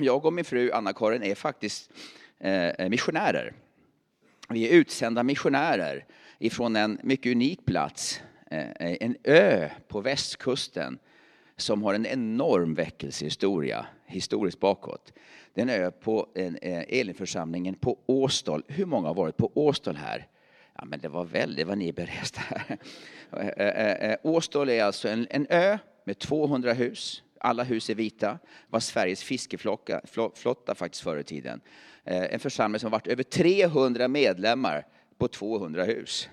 jag och min fru Anna-Karin är faktiskt eh, eh, missionärer. Vi är utsända missionärer ifrån en mycket unik plats, eh, en ö på västkusten som har en enorm väckelsehistoria historiskt bakåt. Det är en ö på en, Elinförsamlingen på Åstol. Hur många har varit på Åstol här? Ja, men det var väldigt vad ni är beresta här. Åstol är alltså en, en ö med 200 hus. Alla hus är vita. var Sveriges fiskeflotta faktiskt förr i tiden. Eh, en församling som har varit över 300 medlemmar på 200 hus.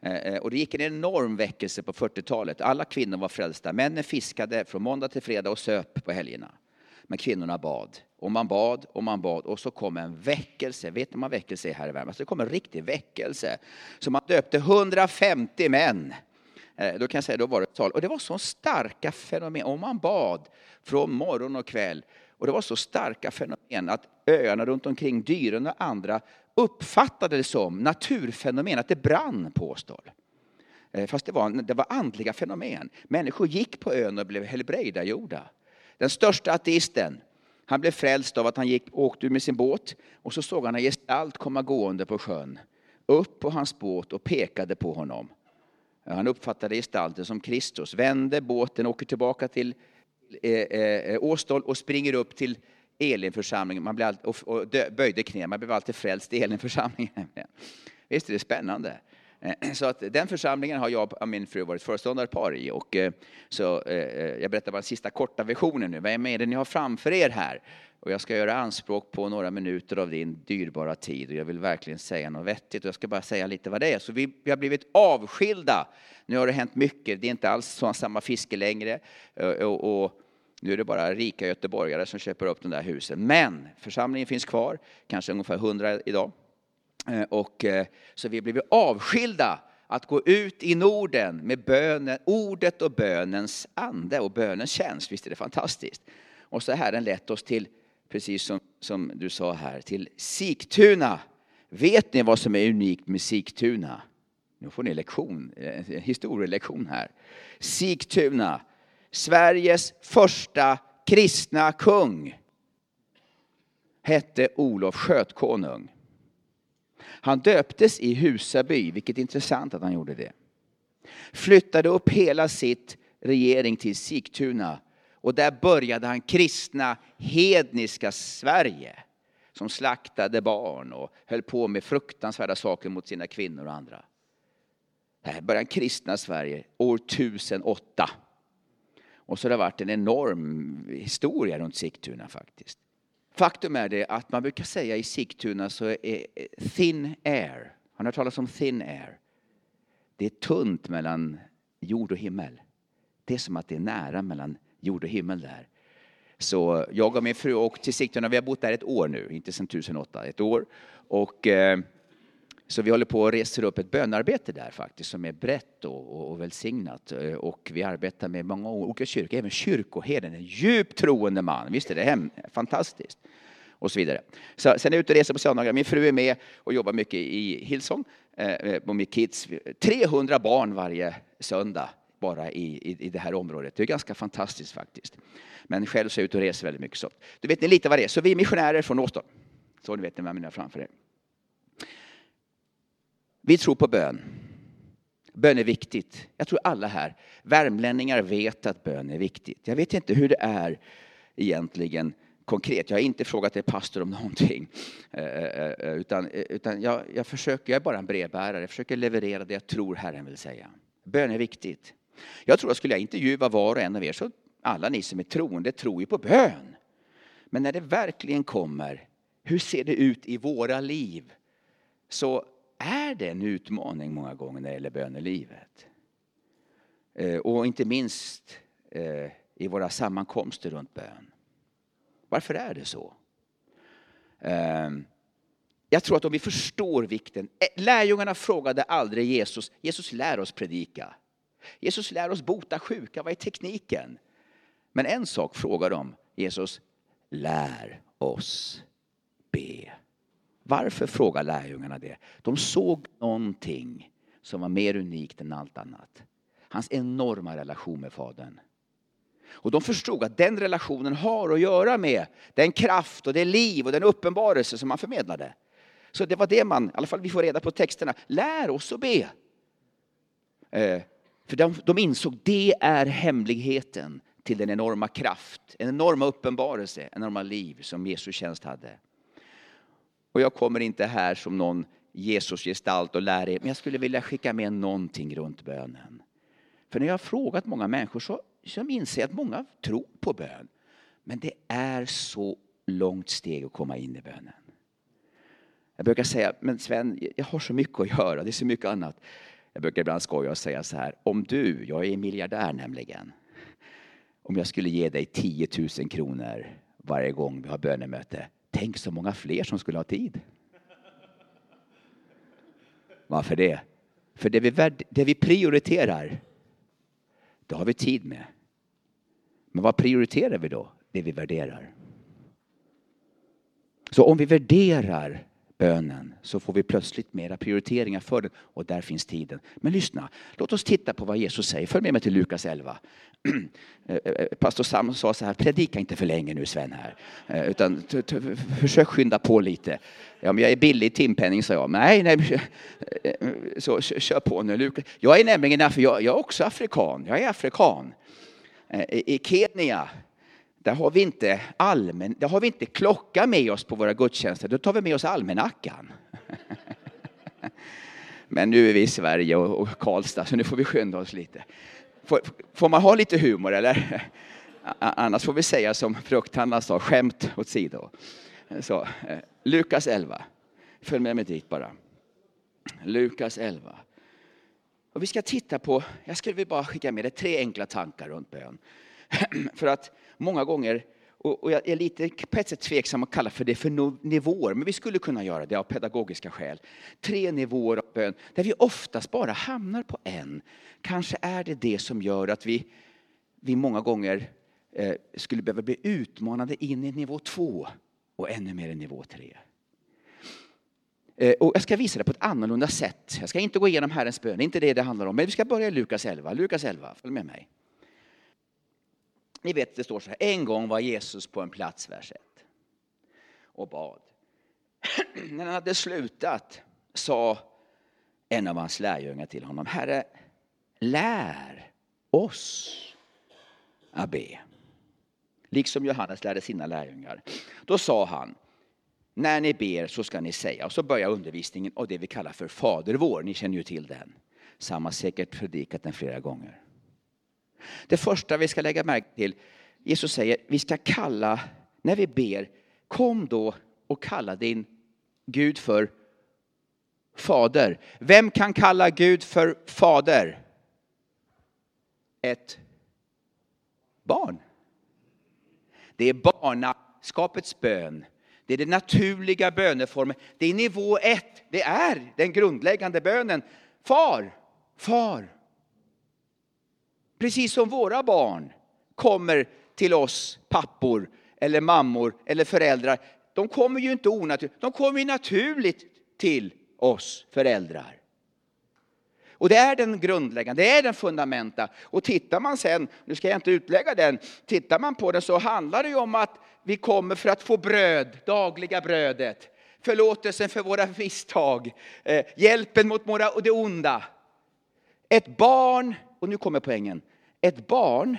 Eh, eh, och det gick en enorm väckelse på 40-talet. Alla kvinnor var frälsta. Männen fiskade från måndag till fredag och söp på helgerna. Men kvinnorna bad. Och man bad och man bad och så kom en väckelse. Vet ni vad väckelse är här i världen? Alltså det kom en riktig väckelse. Så man döpte 150 män. Eh, då kan jag säga, då var det tal. Och det var så starka fenomen. Och man bad från morgon och kväll. Och det var så starka fenomen att öarna runt omkring, Dyren och andra uppfattade det som naturfenomen, att det brann på Åstol. Eh, fast det var, det var andliga fenomen. Människor gick på ön och blev helbrägdagjorda. Den största ateisten, han blev frälst av att han gick, åkte med sin båt och så såg han en gestalt komma gående på sjön. Upp på hans båt och pekade på honom. Han uppfattade gestalten som Kristus, vände båten, åker tillbaka till eh, eh, eh, Åstol och springer upp till Elinförsamlingen, man blir all, och böjde knä, man blev alltid frälst i Elinförsamlingen. Visst är det spännande? Eh, så att den församlingen har jag och min fru varit föreståndarpar i. Och eh, så, jag berättar bara den sista korta versionen nu. Vad är det ni har framför er här? Och jag ska göra anspråk på några minuter av din dyrbara tid. Och jag vill verkligen säga något vettigt. Och jag ska bara säga lite vad det är. Så vi, vi har blivit avskilda. Nu har det hänt mycket. Det är inte alls samma fiske längre. Eh, och, och nu är det bara rika göteborgare som köper upp de där husen. Men församlingen finns kvar, kanske ungefär 100 idag. Eh, och, eh, så vi har blivit avskilda att gå ut i Norden med bönen, ordet och bönens ande och bönens tjänst. Visst är det fantastiskt? Och så har Herren lett oss till, precis som, som du sa här, till Sigtuna. Vet ni vad som är unikt med Sigtuna? Nu får ni lektion, en historielektion här. Sigtuna Sveriges första kristna kung hette Olof Skötkonung. Han döptes i Husaby, vilket är intressant att han gjorde det. Flyttade upp hela sitt regering till Sigtuna och där började han kristna hedniska Sverige som slaktade barn och höll på med fruktansvärda saker mot sina kvinnor och andra. Här började han kristna Sverige år 1008. Och så har det varit en enorm historia runt Sigtuna faktiskt. Faktum är det att man brukar säga i Sigtuna så är thin air. Har ni hört talas om thin air? Det är tunt mellan jord och himmel. Det är som att det är nära mellan jord och himmel där. Så jag och min fru och till Sigtuna, vi har bott där ett år nu, inte sedan 2008, ett år. Och eh, så vi håller på och reser upp ett bönarbete där faktiskt som är brett och, och välsignat. Eh, och vi arbetar med många olika kyrkor, även kyrkoherden, en djupt troende man. Visst är det hem, fantastiskt? Och så vidare. Så, sen är jag ute och reser på söndagar. Min fru är med och jobbar mycket i Hillsong eh, eh med kids. 300 barn varje söndag bara i, i, i det här området. Det är ganska fantastiskt faktiskt. Men själv så är jag ute och reser väldigt mycket. Så. Du vet ni lite vad det är. Så vi är missionärer från Åstol. Så ni vet ni vem jag har framför er. Vi tror på bön. Bön är viktigt. Jag tror alla här, värmlänningar vet att bön är viktigt. Jag vet inte hur det är egentligen konkret. Jag har inte frågat er pastor om någonting. Eh, eh, eh, utan utan jag, jag, försöker, jag är bara en brevbärare. Jag försöker leverera det jag tror Herren vill säga. Bön är viktigt. Jag tror att skulle jag intervjua var och en av er så alla ni som är troende tror ju på bön. Men när det verkligen kommer, hur ser det ut i våra liv? Så är det en utmaning många gånger när det gäller bönelivet. Eh, och inte minst eh, i våra sammankomster runt bön. Varför är det så? Eh, jag tror att om vi förstår vikten. Lärjungarna frågade aldrig Jesus, Jesus lär oss predika. Jesus lär oss bota sjuka, vad är tekniken? Men en sak frågar de, Jesus, lär oss be. Varför frågar lärjungarna det? De såg någonting som var mer unikt än allt annat. Hans enorma relation med Fadern. Och de förstod att den relationen har att göra med den kraft och det liv och den uppenbarelse som han förmedlade. Så det var det man, i alla fall vi får reda på texterna, lär oss att be. Eh, för de, de insåg det är hemligheten till den enorma kraft, en enorma uppenbarelse, en enorma liv som Jesus tjänst hade. Och jag kommer inte här som någon Jesusgestalt och lär er, men jag skulle vilja skicka med någonting runt bönen. För när jag har frågat många människor så, så inser jag att många tror på bön. Men det är så långt steg att komma in i bönen. Jag brukar säga, men Sven, jag har så mycket att göra, det är så mycket annat. Jag brukar ibland skoja och säga så här, om du, jag är miljardär nämligen, om jag skulle ge dig 10 000 kronor varje gång vi har bönemöte, tänk så många fler som skulle ha tid. Varför det? För det vi, det vi prioriterar, det har vi tid med. Men vad prioriterar vi då? Det vi värderar. Så om vi värderar bönen så får vi plötsligt mera prioriteringar för den och där finns tiden. Men lyssna, låt oss titta på vad Jesus säger. Följ med mig till Lukas 11. Eh, eh, eh, pastor Sam sa så här, predika inte för länge nu Sven här. Utan försök skynda på lite. Ja, men jag är billig i timpenning, sa jag. Nej, nej, så kör på nu. Lukas. Jag är nämligen jag, jag är också afrikan. Jag är afrikan. I Kenya där har vi inte allmän, där har vi inte klocka med oss på våra gudstjänster, då tar vi med oss almanackan. Men nu är vi i Sverige och Karlstad, så nu får vi skynda oss lite. Får, får man ha lite humor eller? Annars får vi säga som frukthandlaren sa, skämt åt sido. Så, eh, Lukas 11. Följ med mig dit bara. Lukas 11. Och vi ska titta på, jag skulle bara skicka med dig tre enkla tankar runt bön. För att många gånger, och jag är lite på ett sätt tveksam att kalla för det för nivåer, men vi skulle kunna göra det av pedagogiska skäl. Tre nivåer av bön, där vi oftast bara hamnar på en. Kanske är det det som gör att vi, vi många gånger eh, skulle behöva bli utmanade in i nivå två och ännu mer i nivå tre. Eh, och jag ska visa det på ett annorlunda sätt. Jag ska inte gå igenom Herrens bön, det är inte det det handlar om. Men vi ska börja i Lukas 11. Lukas 11, följ med mig. Ni vet, det står så här. En gång var Jesus på en plats, vers 1. Och bad. När han hade slutat sa en av hans lärjungar till honom. Herre, lär oss att be. Liksom Johannes lärde sina lärjungar. Då sa han, när ni ber så ska ni säga, och så börjar undervisningen av det vi kallar för Fader vår. Ni känner ju till den. Samma säkert predikat den flera gånger. Det första vi ska lägga märke till, Jesus säger, vi ska kalla, när vi ber, kom då och kalla din Gud för fader. Vem kan kalla Gud för fader? Ett barn. Det är barnaskapets bön. Det är den naturliga böneformen. Det är nivå ett. Det är den grundläggande bönen. Far, far. Precis som våra barn kommer till oss pappor eller mammor eller föräldrar. De kommer ju inte onaturligt, de kommer ju naturligt till oss föräldrar. Och det är den grundläggande, det är den fundamenta. Och tittar man sen, nu ska jag inte utlägga den, tittar man på den så handlar det ju om att vi kommer för att få bröd, dagliga brödet. Förlåtelsen för våra misstag, eh, hjälpen mot våra, och det onda. Ett barn, och nu kommer poängen, ett barn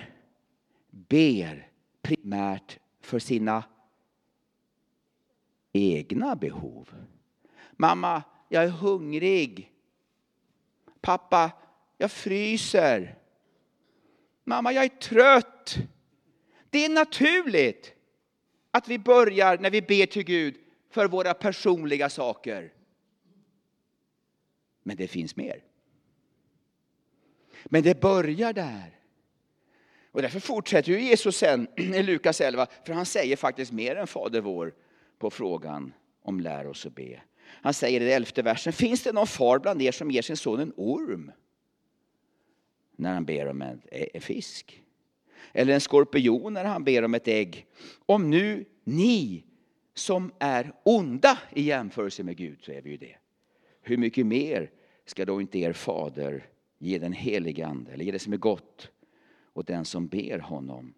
ber primärt för sina egna behov. Mamma, jag är hungrig. Pappa, jag fryser. Mamma, jag är trött. Det är naturligt att vi börjar när vi ber till Gud för våra personliga saker. Men det finns mer. Men det börjar där. Och därför fortsätter ju Jesus sen i Lukas 11, för han säger faktiskt mer än Fader vår på frågan om lär oss att be. Han säger i den elfte versen, finns det någon far bland er som ger sin son en orm när han ber om en fisk? Eller en skorpion när han ber om ett ägg? Om nu ni som är onda i jämförelse med Gud, så är vi ju det. Hur mycket mer ska då inte er fader ge den helige ande, eller ge det som är gott åt den som ber honom.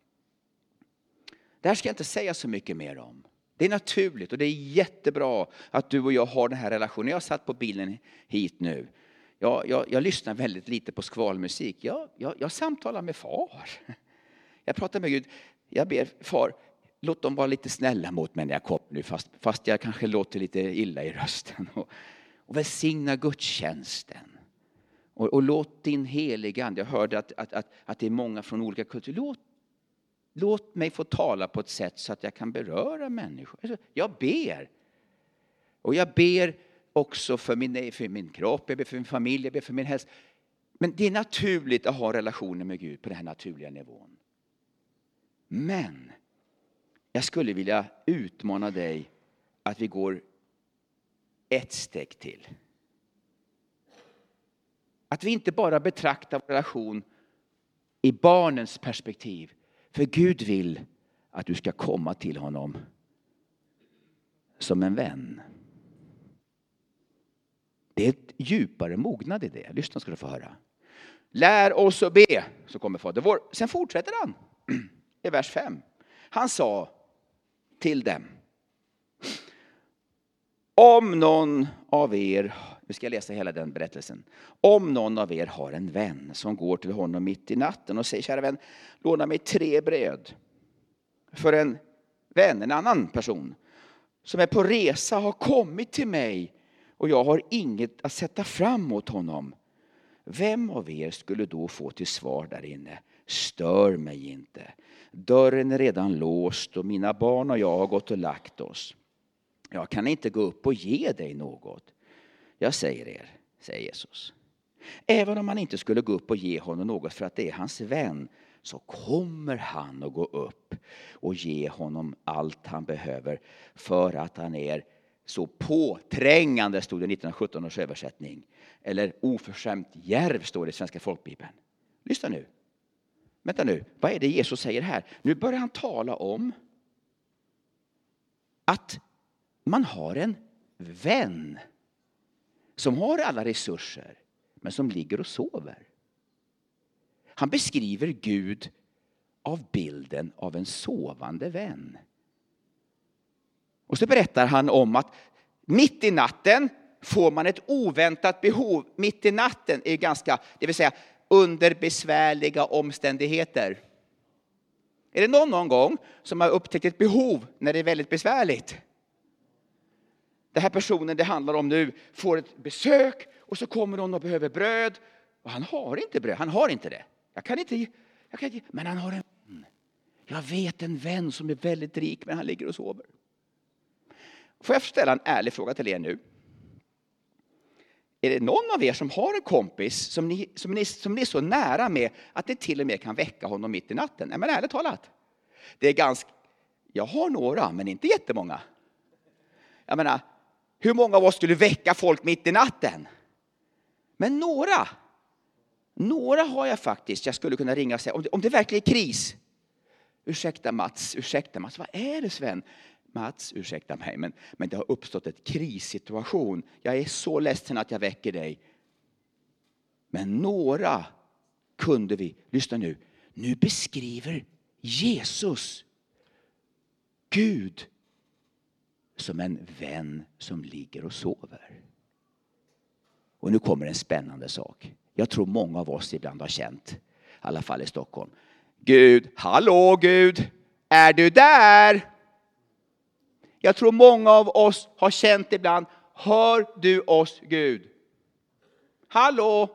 Det här ska jag inte säga så mycket mer om. Det är naturligt och det är jättebra att du och jag har den här relationen. Jag satt på bilen hit nu. Jag, jag, jag lyssnar väldigt lite på skvalmusik. Jag, jag, jag samtalar med far. Jag pratar med Gud. Jag ber far, låt dem vara lite snälla mot mig när jag kommer nu, fast, fast jag kanske låter lite illa i rösten. Och, och välsigna gudstjänsten. Och, och låt din heliga Ande, jag hörde att, att, att, att det är många från olika kulturer, låt, låt mig få tala på ett sätt så att jag kan beröra människor. Alltså, jag ber. Och jag ber också för min, för min kropp, jag ber för min familj, jag ber för min hälsa. Men det är naturligt att ha relationer med Gud på den här naturliga nivån. Men jag skulle vilja utmana dig att vi går ett steg till. Att vi inte bara betraktar vår relation i barnens perspektiv. För Gud vill att du ska komma till honom som en vän. Det är ett djupare mognad i det. Lyssna ska du få höra. Lär oss att be, så kommer Fader vår. Sen fortsätter han i vers 5. Han sa till dem. Om någon av er, nu ska jag läsa hela den berättelsen. Om någon av er har en vän som går till honom mitt i natten och säger, kära vän, låna mig tre bröd. För en vän, en annan person, som är på resa har kommit till mig och jag har inget att sätta fram mot honom. Vem av er skulle då få till svar där inne? Stör mig inte. Dörren är redan låst och mina barn och jag har gått och lagt oss. Jag kan inte gå upp och ge dig något. Jag säger er, säger Jesus. Även om han inte skulle gå upp och ge honom något för att det är hans vän så kommer han att gå upp och ge honom allt han behöver för att han är så påträngande, stod det i 1917 års översättning. Eller oförskämt djärv, står det i Svenska folkbibeln. Lyssna nu. Vänta nu, vad är det Jesus säger här? Nu börjar han tala om att man har en vän som har alla resurser, men som ligger och sover. Han beskriver Gud av bilden av en sovande vän. Och så berättar han om att mitt i natten får man ett oväntat behov. Mitt i natten är ganska, det vill säga under besvärliga omständigheter. Är det någon någon gång som har upptäckt ett behov när det är väldigt besvärligt? Den här personen det handlar om nu får ett besök och så kommer hon och behöver bröd. Och han har inte bröd, han har inte det. Jag kan inte, jag kan inte men han har en vän. Jag vet en vän som är väldigt rik men han ligger och sover. Får jag ställa en ärlig fråga till er nu? Är det någon av er som har en kompis som ni, som ni, som ni är så nära med att ni till och med kan väcka honom mitt i natten? Nej, men ärligt talat. Det är ganska, jag har några, men inte jättemånga. Jag menar, hur många av oss skulle väcka folk mitt i natten? Men några, några har jag faktiskt. Jag skulle kunna ringa och säga, om det, om det verkligen är kris. Ursäkta Mats, ursäkta Mats, vad är det Sven? Mats, ursäkta mig, men, men det har uppstått en krissituation. Jag är så ledsen att jag väcker dig. Men några kunde vi, lyssna nu, nu beskriver Jesus Gud som en vän som ligger och sover. Och nu kommer en spännande sak. Jag tror många av oss ibland har känt, i alla fall i Stockholm. Gud, hallå Gud, är du där? Jag tror många av oss har känt ibland, hör du oss Gud? Hallå?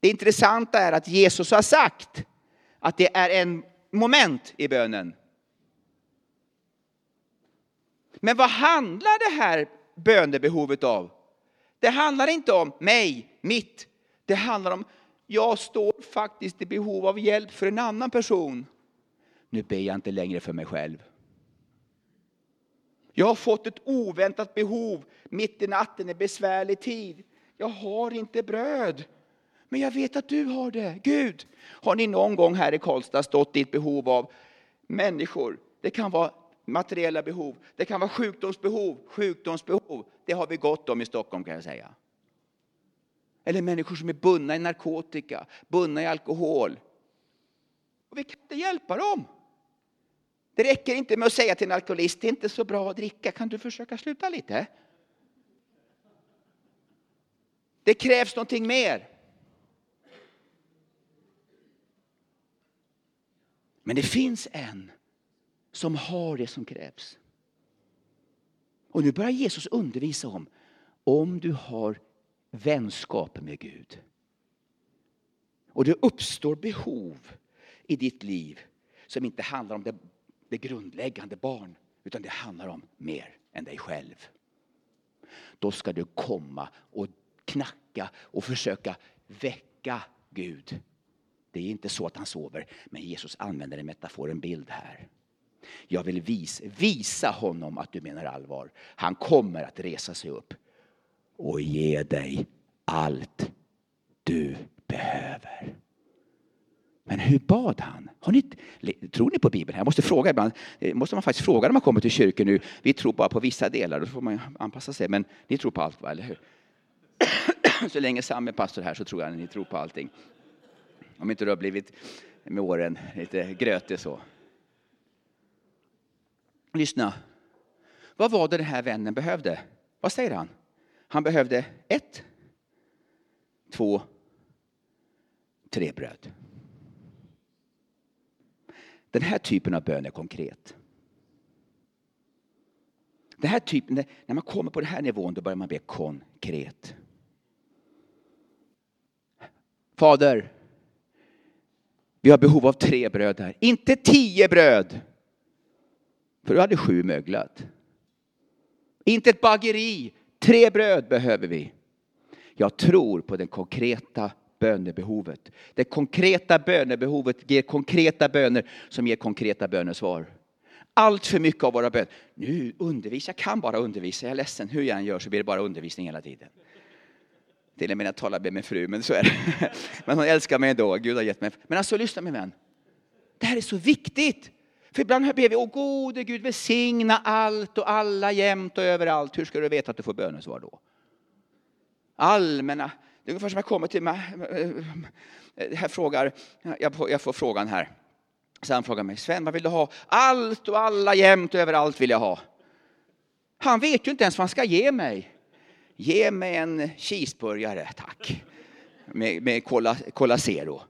Det intressanta är att Jesus har sagt att det är en moment i bönen. Men vad handlar det här bönebehovet av? Det handlar inte om mig, mitt. Det handlar om, jag står faktiskt i behov av hjälp för en annan person. Nu ber jag inte längre för mig själv. Jag har fått ett oväntat behov mitt i natten, en besvärlig tid. Jag har inte bröd. Men jag vet att du har det. Gud, har ni någon gång här i Karlstad stått i ett behov av människor? Det kan vara materiella behov, det kan vara sjukdomsbehov. Sjukdomsbehov, det har vi gott om i Stockholm kan jag säga. Eller människor som är bundna i narkotika, bundna i alkohol. Och vi kan inte hjälpa dem. Det räcker inte med att säga till en alkoholist, det är inte så bra att dricka, kan du försöka sluta lite? Det krävs någonting mer. Men det finns en som har det som krävs. Och nu börjar Jesus undervisa om, om du har vänskap med Gud och det uppstår behov i ditt liv som inte handlar om det, det grundläggande barn, utan det handlar om mer än dig själv. Då ska du komma och knacka och försöka väcka Gud. Det är inte så att han sover, men Jesus använder en metafor, en bild här. Jag vill visa, visa honom att du menar allvar. Han kommer att resa sig upp och ge dig allt du behöver. Men hur bad han? Har ni, tror ni på Bibeln? Jag måste fråga ibland. Eh, måste man faktiskt fråga när man kommer till kyrkan nu. Vi tror bara på vissa delar, då får man anpassa sig. Men ni tror på allt, va? eller hur? Så länge Sam är pastor här så tror jag att ni tror på allting. Om inte du har blivit med åren lite grötig så. Lyssna. Vad var det den här vännen behövde? Vad säger han? Han behövde ett, två, tre bröd. Den här typen av bön är konkret. Den här typen, när man kommer på den här nivån då börjar man be konkret. Fader, vi har behov av tre bröd här. Inte tio bröd. För du hade sju möglat. Inte ett bageri. Tre bröd behöver vi. Jag tror på det konkreta bönebehovet. Det konkreta bönebehovet ger konkreta böner som ger konkreta bönesvar. Allt för mycket av våra böner. Nu undervisar, jag kan bara undervisa, jag är ledsen. Hur jag än gör så blir det bara undervisning hela tiden. Till och med när jag talar med min fru, men så är det. Men hon älskar mig ändå, Gud har gett mig. Men alltså lyssna min vän. Det här är så viktigt. För ibland ber vi, åh gode Gud välsigna allt och alla jämt och överallt. Hur ska du veta att du får bönesvar då? Allmänna, det är ungefär som jag kommer till mig, eh, här frågar, jag får, jag får frågan här. Så han frågar mig, Sven vad vill du ha? Allt och alla jämt och överallt vill jag ha. Han vet ju inte ens vad han ska ge mig. Ge mig en cheeseburgare, tack. Med, med cola, cola Zero.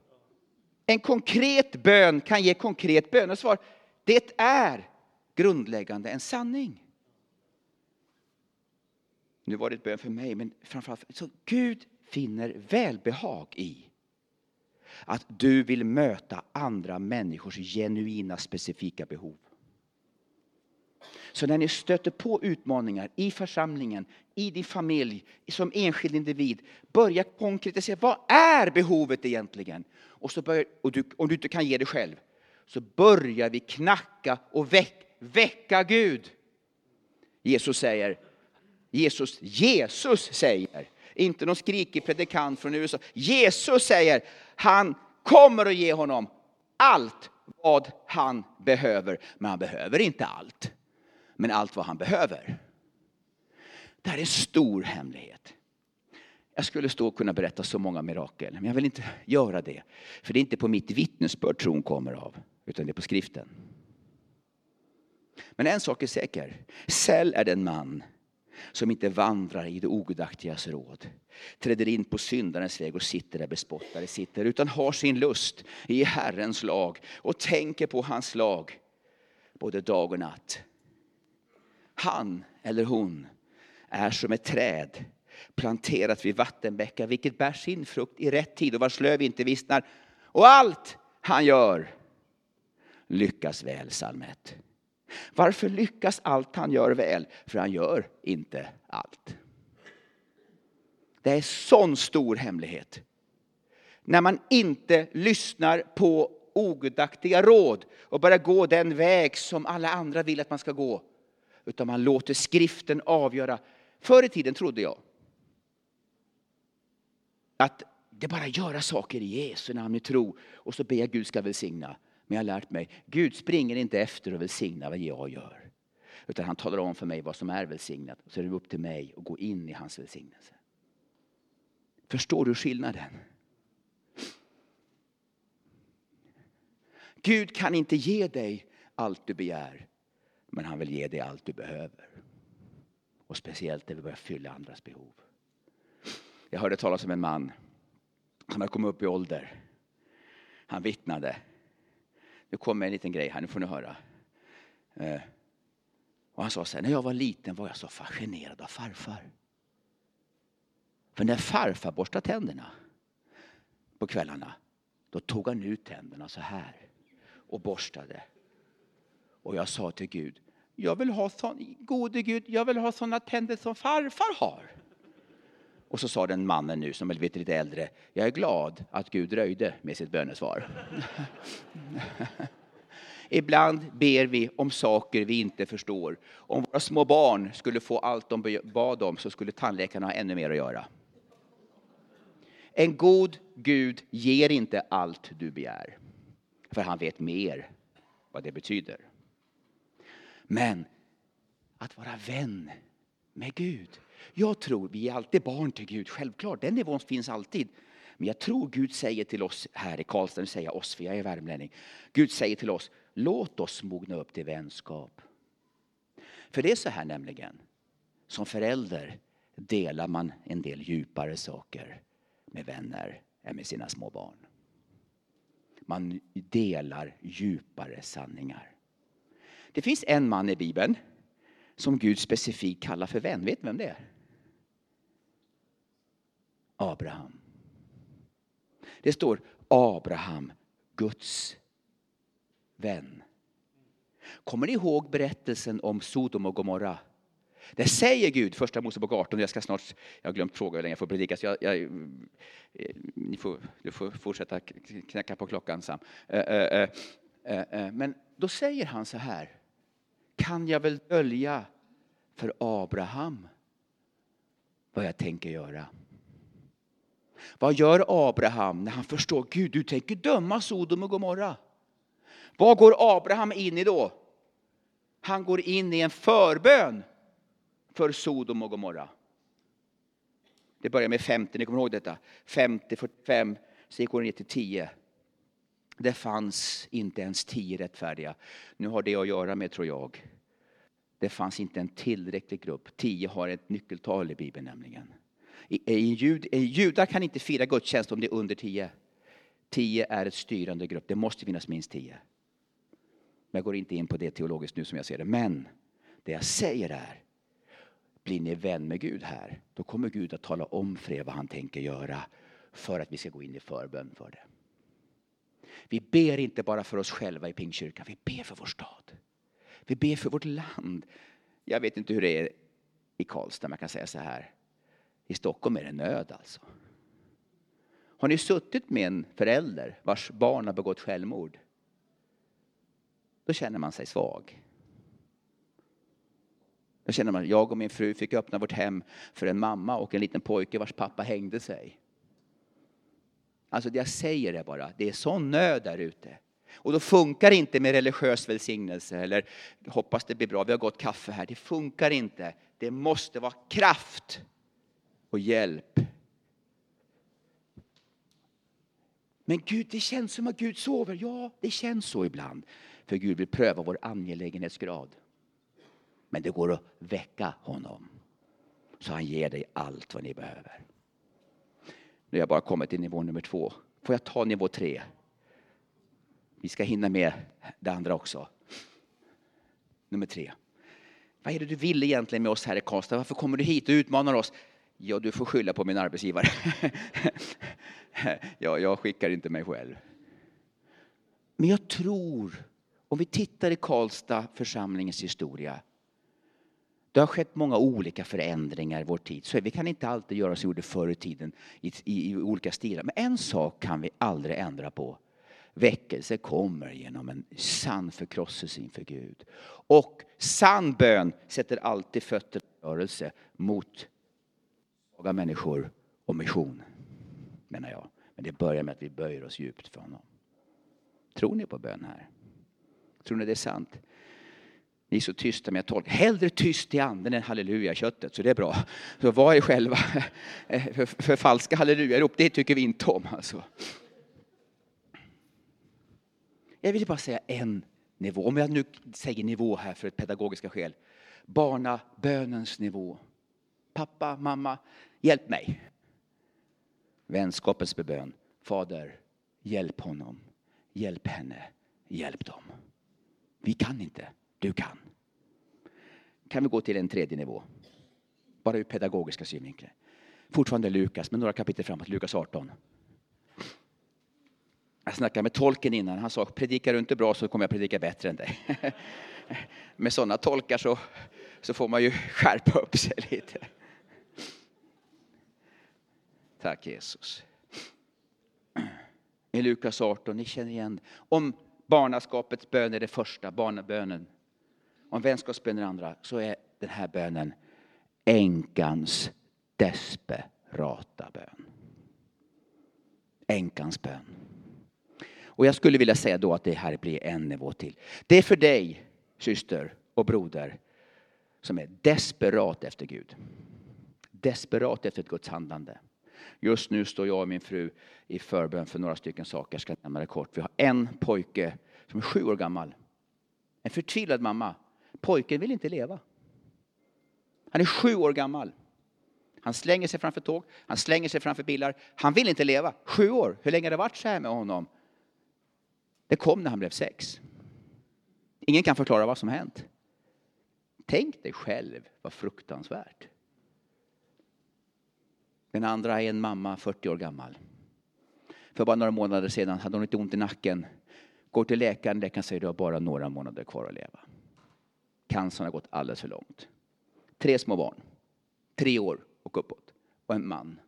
En konkret bön kan ge konkret bönesvar. Det är grundläggande en sanning. Nu var det ett bön för mig, men framförallt så Gud finner välbehag i att du vill möta andra människors genuina specifika behov. Så när ni stöter på utmaningar i församlingen, i din familj, som enskild individ, börja konkretisera. Vad är behovet egentligen? Och, så börjar, och du, om du inte kan ge det själv, så börjar vi knacka och väck, väcka Gud. Jesus säger, Jesus, Jesus säger, inte någon skrikig predikant från USA. Jesus säger, han kommer att ge honom allt vad han behöver. Men han behöver inte allt. Men allt vad han behöver. Det här är en stor hemlighet. Jag skulle stå och kunna berätta så många mirakel, men jag vill inte göra det. För det är inte på mitt vittnesbörd tron kommer av, utan det är på skriften. Men en sak är säker. Säll är den man som inte vandrar i det ogudaktigas råd, träder in på syndarens väg och sitter där bespottare sitter, utan har sin lust i Herrens lag och tänker på hans lag både dag och natt. Han eller hon är som ett träd planterat vid vattenbäckar, vilket bär sin frukt i rätt tid och vars löv inte vissnar. Och allt han gör lyckas väl, psalm 1. Varför lyckas allt han gör väl? För han gör inte allt. Det är sån stor hemlighet. När man inte lyssnar på ogudaktiga råd och börjar gå den väg som alla andra vill att man ska gå. Utan man låter skriften avgöra. Förr i tiden trodde jag att det bara göra saker i Jesu namn i tro och så ber jag Gud ska välsigna. Men jag har lärt mig, Gud springer inte efter och välsignar vad jag gör. Utan han talar om för mig vad som är välsignat. Och så är det upp till mig att gå in i hans välsignelse. Förstår du skillnaden? Gud kan inte ge dig allt du begär, men han vill ge dig allt du behöver. Och speciellt när vi börjar fylla andras behov. Jag hörde talas om en man som hade kommit upp i ålder. Han vittnade. Nu kommer en liten grej här, nu får ni höra. Eh, och han sa så här, när jag var liten var jag så fascinerad av farfar. För när farfar borstade tänderna på kvällarna, då tog han ut tänderna så här och borstade. Och jag sa till Gud, jag vill ha sån, gode Gud, jag vill ha sådana tänder som farfar har. Och så sa den mannen nu, som är lite äldre, jag är glad att Gud dröjde med sitt bönesvar. Ibland ber vi om saker vi inte förstår. Om våra små barn skulle få allt de bad om så skulle tandläkarna ha ännu mer att göra. En god Gud ger inte allt du begär, för han vet mer vad det betyder. Men att vara vän med Gud. Jag tror, vi är alltid barn till Gud, självklart, den nivån finns alltid. Men jag tror Gud säger till oss här i Karlstad, nu säger jag oss för jag är värmlänning. Gud säger till oss, låt oss mogna upp till vänskap. För det är så här nämligen, som förälder delar man en del djupare saker med vänner än med sina små barn. Man delar djupare sanningar. Det finns en man i Bibeln som Gud specifikt kallar för vän. Vet ni vem det är? Abraham. Det står Abraham, Guds vän. Kommer ni ihåg berättelsen om Sodom och Gomorra? Det säger Gud, första Mosebok 18, jag ska snart, jag har glömt fråga hur länge jag får predika, så jag, jag, eh, ni får, du får fortsätta knäcka på klockan Sam. Eh, eh, men då säger han så här, kan jag väl dölja för Abraham vad jag tänker göra? Vad gör Abraham när han förstår Gud, du tänker döma Sodom och Gomorra? Vad går Abraham in i då? Han går in i en förbön för Sodom och Gomorra. Det börjar med 50, ni kommer ihåg detta? 50, 45, så gick hon ner till 10. Det fanns inte ens tio rättfärdiga. Nu har det att göra med, tror jag, det fanns inte en tillräcklig grupp. Tio har ett nyckeltal i Bibeln nämligen. I, i jud, i judar kan inte fira gudstjänst om det är under tio. Tio är ett styrande grupp, det måste finnas minst tio. Men jag går inte in på det teologiskt nu som jag ser det. Men det jag säger är, blir ni vän med Gud här, då kommer Gud att tala om för er vad han tänker göra för att vi ska gå in i förbön för det. Vi ber inte bara för oss själva i Pingstkyrkan, vi ber för vår stad. Vi ber för vårt land. Jag vet inte hur det är i Karlstad, man kan säga så här. I Stockholm är det nöd alltså. Har ni suttit med en förälder vars barn har begått självmord? Då känner man sig svag. Då känner man, jag och min fru fick öppna vårt hem för en mamma och en liten pojke vars pappa hängde sig. Alltså det jag säger är bara, det är sån nöd där ute. Och då funkar det inte med religiös välsignelse eller hoppas det blir bra, vi har gott kaffe här. Det funkar inte. Det måste vara kraft och hjälp. Men Gud, det känns som att Gud sover. Ja, det känns så ibland. För Gud vill pröva vår angelägenhetsgrad. Men det går att väcka honom. Så han ger dig allt vad ni behöver. Nu har jag bara kommit till nivå nummer två. Får jag ta nivå tre? Vi ska hinna med det andra också. Nummer tre. Vad är det du vill egentligen med oss här i Karlstad? Varför kommer du hit och utmanar oss? Ja, du får skylla på min arbetsgivare. ja, jag skickar inte mig själv. Men jag tror, om vi tittar i Karlstad församlingens historia, det har skett många olika förändringar i vår tid. Så vi kan inte alltid göra som vi gjorde förr i tiden i, i, i olika stilar. Men en sak kan vi aldrig ändra på. Väckelse kommer genom en sann förkrosselse inför Gud. Och sann bön sätter alltid fötter i rörelse mot svaga människor och mission, menar jag. Men det börjar med att vi böjer oss djupt för honom. Tror ni på bön här? Tror ni det är sant? Ni är så tysta med att tolka. Hellre tyst i anden än halleluja i köttet, så det är bra. Så vad är själva för, för falska hallelujarop? Det tycker vi inte om. Alltså. Jag vill bara säga en nivå, om jag nu säger nivå här för ett pedagogiska skäl. Barnabönens nivå. Pappa, mamma, hjälp mig. Vänskapens bebön. Fader, hjälp honom, hjälp henne, hjälp dem. Vi kan inte, du kan. Kan vi gå till en tredje nivå? Bara ur pedagogiska synvinklar. Fortfarande Lukas, men några kapitel framåt, Lukas 18. Jag snackade med tolken innan. Han sa, predikar du inte bra så kommer jag predika bättre än dig. med sådana tolkar så, så får man ju skärpa upp sig lite. Tack Jesus. I Lukas 18, ni känner igen Om barnaskapets bön är det första, barnabönen. Om vänskapsbönen är det andra, så är den här bönen änkans desperata bön. Änkans bön. Och jag skulle vilja säga då att det här blir en nivå till. Det är för dig, syster och broder, som är desperat efter Gud. Desperat efter ett Guds handlande. Just nu står jag och min fru i förbön för några stycken saker. Jag ska nämna det kort. Vi har en pojke som är sju år gammal. En förtvivlad mamma. Pojken vill inte leva. Han är sju år gammal. Han slänger sig framför tåg, han slänger sig framför bilar. Han vill inte leva. Sju år. Hur länge har det varit så här med honom? Det kom när han blev sex. Ingen kan förklara vad som hänt. Tänk dig själv vad fruktansvärt. Den andra är en mamma, 40 år gammal. För bara några månader sedan hade hon lite ont i nacken. Går till läkaren, läkaren säger att du har bara några månader kvar att leva. Cancern har gått alldeles för långt. Tre små barn, tre år och uppåt, och en man.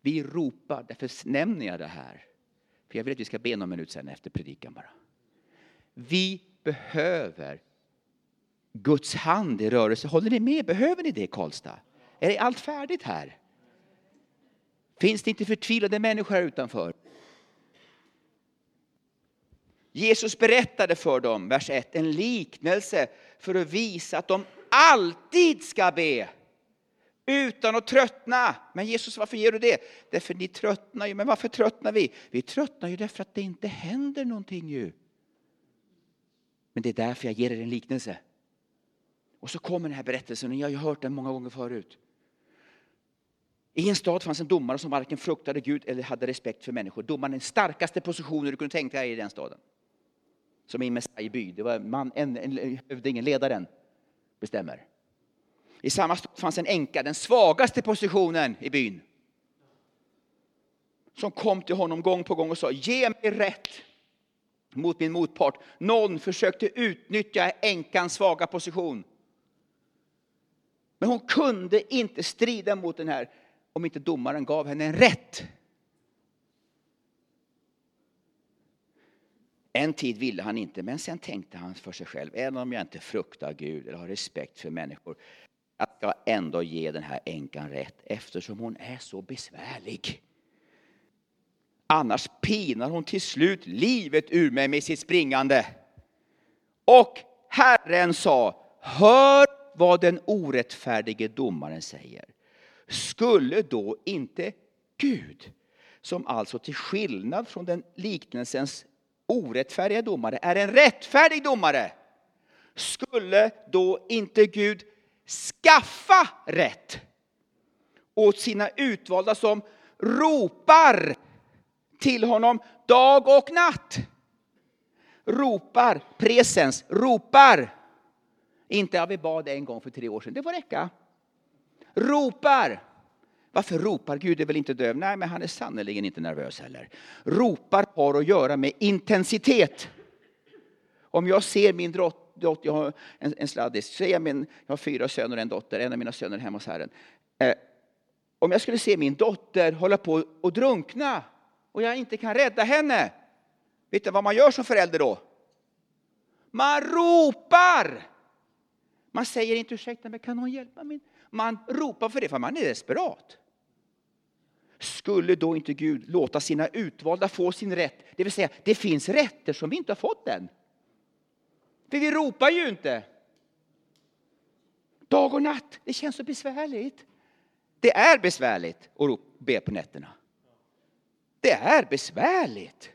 Vi ropar, därför nämner jag det här. För jag vill att vi ska be någon minut sen efter predikan bara. Vi behöver Guds hand i rörelse. Håller ni med? Behöver ni det Karlstad? Är allt färdigt här? Finns det inte förtvivlade människor här utanför? Jesus berättade för dem, vers 1, en liknelse för att visa att de alltid ska be utan att tröttna. Men Jesus, varför ger du det? Därför ni tröttnar ju. Men varför tröttnar vi? Vi tröttnar ju därför att det inte händer någonting ju. Men det är därför jag ger er en liknelse. Och så kommer den här berättelsen, och jag har ju hört den många gånger förut. I en stad fanns en domare som varken fruktade Gud eller hade respekt för människor. Domaren den starkaste positionen du kunde tänka dig i den staden. Som i Messiah by. Det var man, en, en, hövdingen, ledaren, bestämmer. I samma stad fanns en änka, den svagaste positionen i byn. Som kom till honom gång på gång och sa, ge mig rätt mot min motpart. Någon försökte utnyttja änkans svaga position. Men hon kunde inte strida mot den här om inte domaren gav henne en rätt. En tid ville han inte, men sen tänkte han för sig själv, även om jag inte fruktar Gud eller har respekt för människor, jag ändå ge den här änkan rätt eftersom hon är så besvärlig. Annars pinar hon till slut livet ur mig med sitt springande. Och Herren sa, hör vad den orättfärdige domaren säger skulle då inte Gud, som alltså till skillnad från den liknelsens orättfärdiga domare är en rättfärdig domare, skulle då inte Gud skaffa rätt åt sina utvalda som ropar till honom dag och natt. Ropar, presens, ropar. Inte att vi bad en gång för tre år sedan, det får räcka ropar. Varför ropar Gud? är väl inte döv? Nej, men han är sannerligen inte nervös heller. Ropar har att göra med intensitet. Om jag ser min dotter, jag har en, en sladdis, ser jag, min, jag har fyra söner och en dotter, en av mina söner är hemma hos Herren. Eh, om jag skulle se min dotter hålla på att drunkna och jag inte kan rädda henne, vet du vad man gör som förälder då? Man ropar! Man säger inte ursäkta men kan någon hjälpa mig? man ropar för det för man är desperat. Skulle då inte Gud låta sina utvalda få sin rätt? Det vill säga, det finns rätter som vi inte har fått än. För vi ropar ju inte. Dag och natt, det känns så besvärligt. Det är besvärligt att be på nätterna. Det är besvärligt.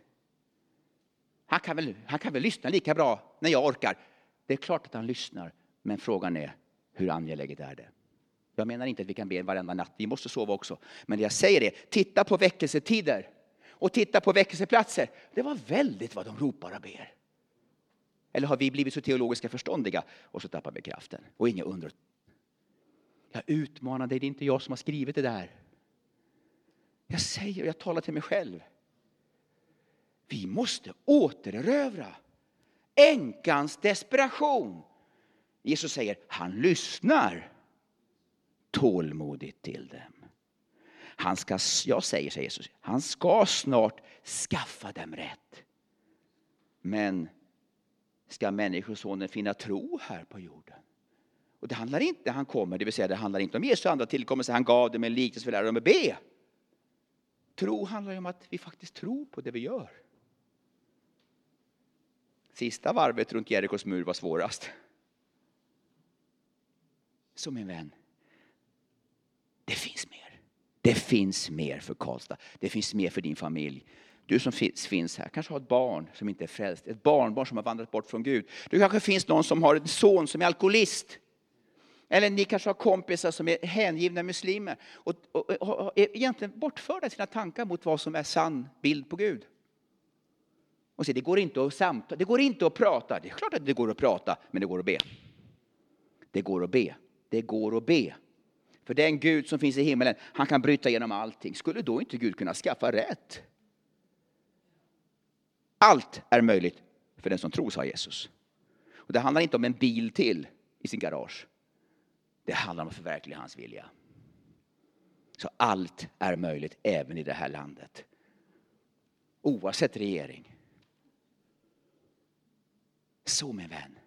Han kan, väl, han kan väl lyssna lika bra när jag orkar. Det är klart att han lyssnar, men frågan är hur angeläget är det? Jag menar inte att vi kan be varenda natt, vi måste sova också. Men det jag säger är, titta på väckelsetider och titta på väckelseplatser. Det var väldigt vad de ropar och ber. Eller har vi blivit så teologiska förståndiga och så tappar vi kraften och inga under. Jag utmanar dig, det är inte jag som har skrivit det där. Jag säger, jag talar till mig själv. Vi måste återerövra änkans desperation. Jesus säger, han lyssnar tålmodigt till dem. Han ska, jag säger, säger Jesus, han ska snart skaffa dem rätt. Men ska Människosonen finna tro här på jorden? Och det handlar inte, han kommer, det vill säga det handlar inte om Jesu andra tillkommelse, han gav dem en liknelse för att lära dem att be. Tro handlar om att vi faktiskt tror på det vi gör. Sista varvet runt Jerikos mur var svårast. Så min vän. Det finns mer för Karlstad. Det finns mer för din familj. Du som finns här kanske har ett barn som inte är frälst, ett barnbarn som har vandrat bort från Gud. Du kanske finns någon som har en son som är alkoholist. Eller ni kanske har kompisar som är hängivna muslimer och, och, och, och är egentligen bortförda i sina tankar mot vad som är sann bild på Gud. Och så, det går inte att samtala, det går inte att prata. Det är klart att det går att prata, men det går att be. Det går att be. Det går att be. För den Gud som finns i himmelen, han kan bryta igenom allting. Skulle då inte Gud kunna skaffa rätt? Allt är möjligt för den som tror, sa Jesus. Och det handlar inte om en bil till i sin garage. Det handlar om att förverkliga hans vilja. Så allt är möjligt även i det här landet. Oavsett regering. Så min vän,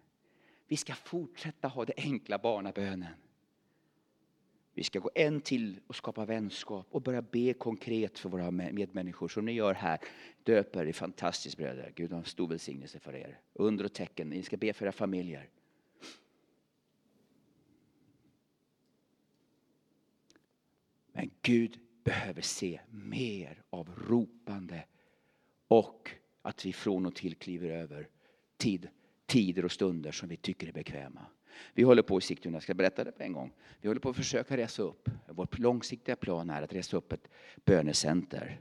vi ska fortsätta ha det enkla barnabönen. Vi ska gå en till och skapa vänskap och börja be konkret för våra medmänniskor som ni gör här. Döper är fantastiskt bröder. Gud har en stor välsignelse för er. Under och tecken. Ni ska be för era familjer. Men Gud behöver se mer av ropande och att vi från och till kliver över tid, tider och stunder som vi tycker är bekväma. Vi håller på i Sigtuna, jag ska berätta det på en gång. Vi håller på att försöka resa upp. Vår långsiktiga plan är att resa upp ett bönecenter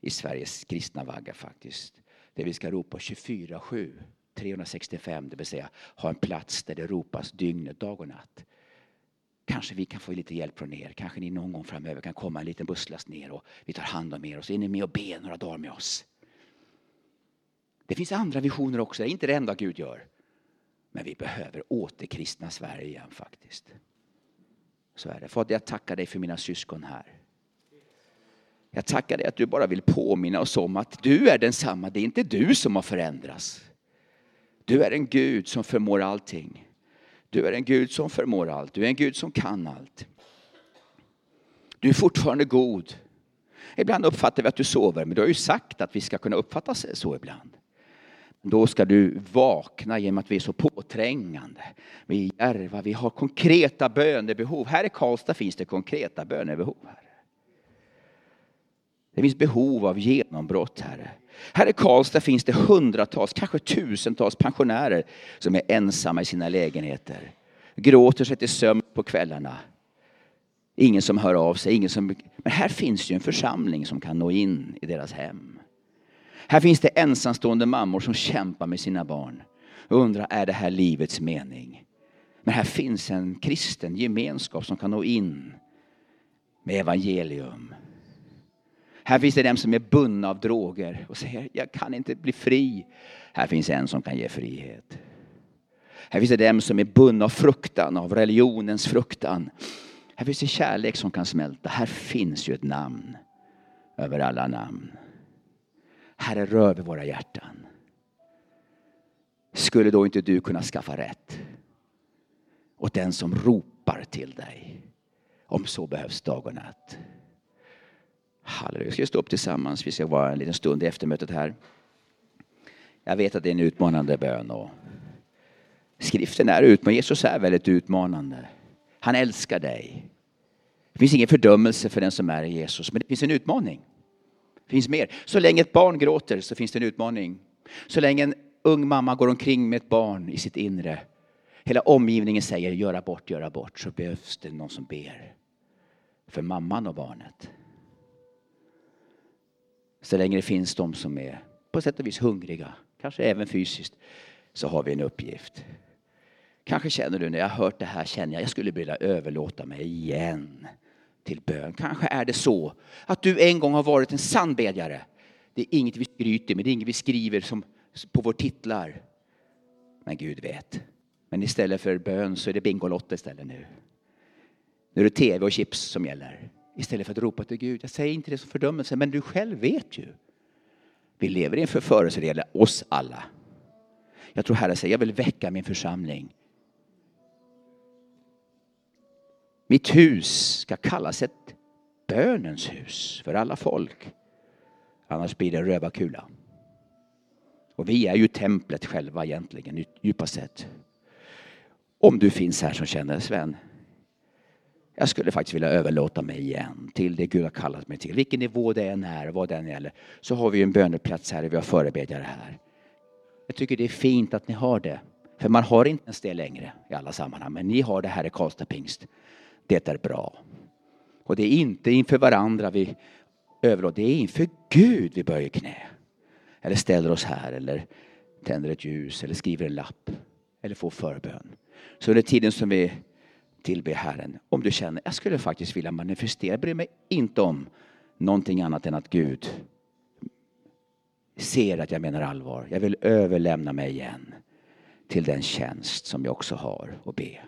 i Sveriges kristna vagga faktiskt. Där vi ska ropa 24-7, 365, det vill säga ha en plats där det ropas dygnet, dag och natt. Kanske vi kan få lite hjälp från er. Kanske ni någon gång framöver kan komma en liten busslast ner och vi tar hand om er och så är ni med och ber några dagar med oss. Det finns andra visioner också, det är inte det enda Gud gör. Men vi behöver återkristna Sverige igen faktiskt. Så är det. Fader, jag tackar dig för mina syskon här. Jag tackar dig att du bara vill påminna oss om att du är densamma. Det är inte du som har förändrats. Du är en Gud som förmår allting. Du är en Gud som förmår allt. Du är en Gud som kan allt. Du är fortfarande god. Ibland uppfattar vi att du sover, men du har ju sagt att vi ska kunna uppfatta så ibland. Då ska du vakna genom att vi är så påträngande. Vi är järva, vi har konkreta bönebehov. Här i Karlstad finns det konkreta bönebehov. Herre. Det finns behov av genombrott, Herre. Här i Karlstad finns det hundratals, kanske tusentals pensionärer som är ensamma i sina lägenheter. Gråter sig till sömn på kvällarna. Ingen som hör av sig. Ingen som... Men här finns ju en församling som kan nå in i deras hem. Här finns det ensamstående mammor som kämpar med sina barn och undrar, är det här livets mening? Men här finns en kristen gemenskap som kan nå in med evangelium. Här finns det dem som är bundna av droger och säger, jag kan inte bli fri. Här finns en som kan ge frihet. Här finns det dem som är bundna av fruktan, av religionens fruktan. Här finns det kärlek som kan smälta. Här finns ju ett namn över alla namn. Herre, rör vid våra hjärtan. Skulle då inte du kunna skaffa rätt åt den som ropar till dig, om så behövs dag och natt. Halleluja. Ska vi stå upp tillsammans? Vi ska vara en liten stund i eftermötet här. Jag vet att det är en utmanande bön och Skriften är utmanande, Jesus är väldigt utmanande. Han älskar dig. Det finns ingen fördömelse för den som är i Jesus, men det finns en utmaning. Finns mer. Så länge ett barn gråter så finns det en utmaning. Så länge en ung mamma går omkring med ett barn i sitt inre, hela omgivningen säger gör abort, gör abort, så behövs det någon som ber för mamman och barnet. Så länge det finns de som är på sätt och vis hungriga, kanske även fysiskt, så har vi en uppgift. Kanske känner du när jag har hört det här, känner jag, jag skulle vilja överlåta mig igen till bön. Kanske är det så att du en gång har varit en sann bedjare. Det är inget vi skryter med, det är inget vi skriver som på våra titlar. Men Gud vet. Men istället för bön så är det Bingolotto istället nu. Nu är det tv och chips som gäller. Istället för att ropa till Gud. Jag säger inte det som fördömelse, men du själv vet ju. Vi lever i en förförelse, det gäller oss alla. Jag tror Herren säger, jag vill väcka min församling. Mitt hus ska kallas ett bönens hus för alla folk. Annars blir det en rövarkula. Och vi är ju templet själva egentligen, djupast sett. Om du finns här som känner Sven, jag skulle faktiskt vilja överlåta mig igen till det Gud har kallat mig till. Vilken nivå det än är, vad det än gäller, så har vi en böneplats här, vi har förebedjare här. Jag tycker det är fint att ni har det. För man har inte ens det längre i alla sammanhang. Men ni har det här i Karlstad pingst. Det är bra. Och det är inte inför varandra vi överlåter, det är inför Gud vi böjer knä. Eller ställer oss här eller tänder ett ljus eller skriver en lapp. Eller får förbön. Så under tiden som vi tillber Herren, om du känner jag skulle faktiskt vilja manifestera, jag bryr mig inte om någonting annat än att Gud ser att jag menar allvar. Jag vill överlämna mig igen till den tjänst som jag också har och be.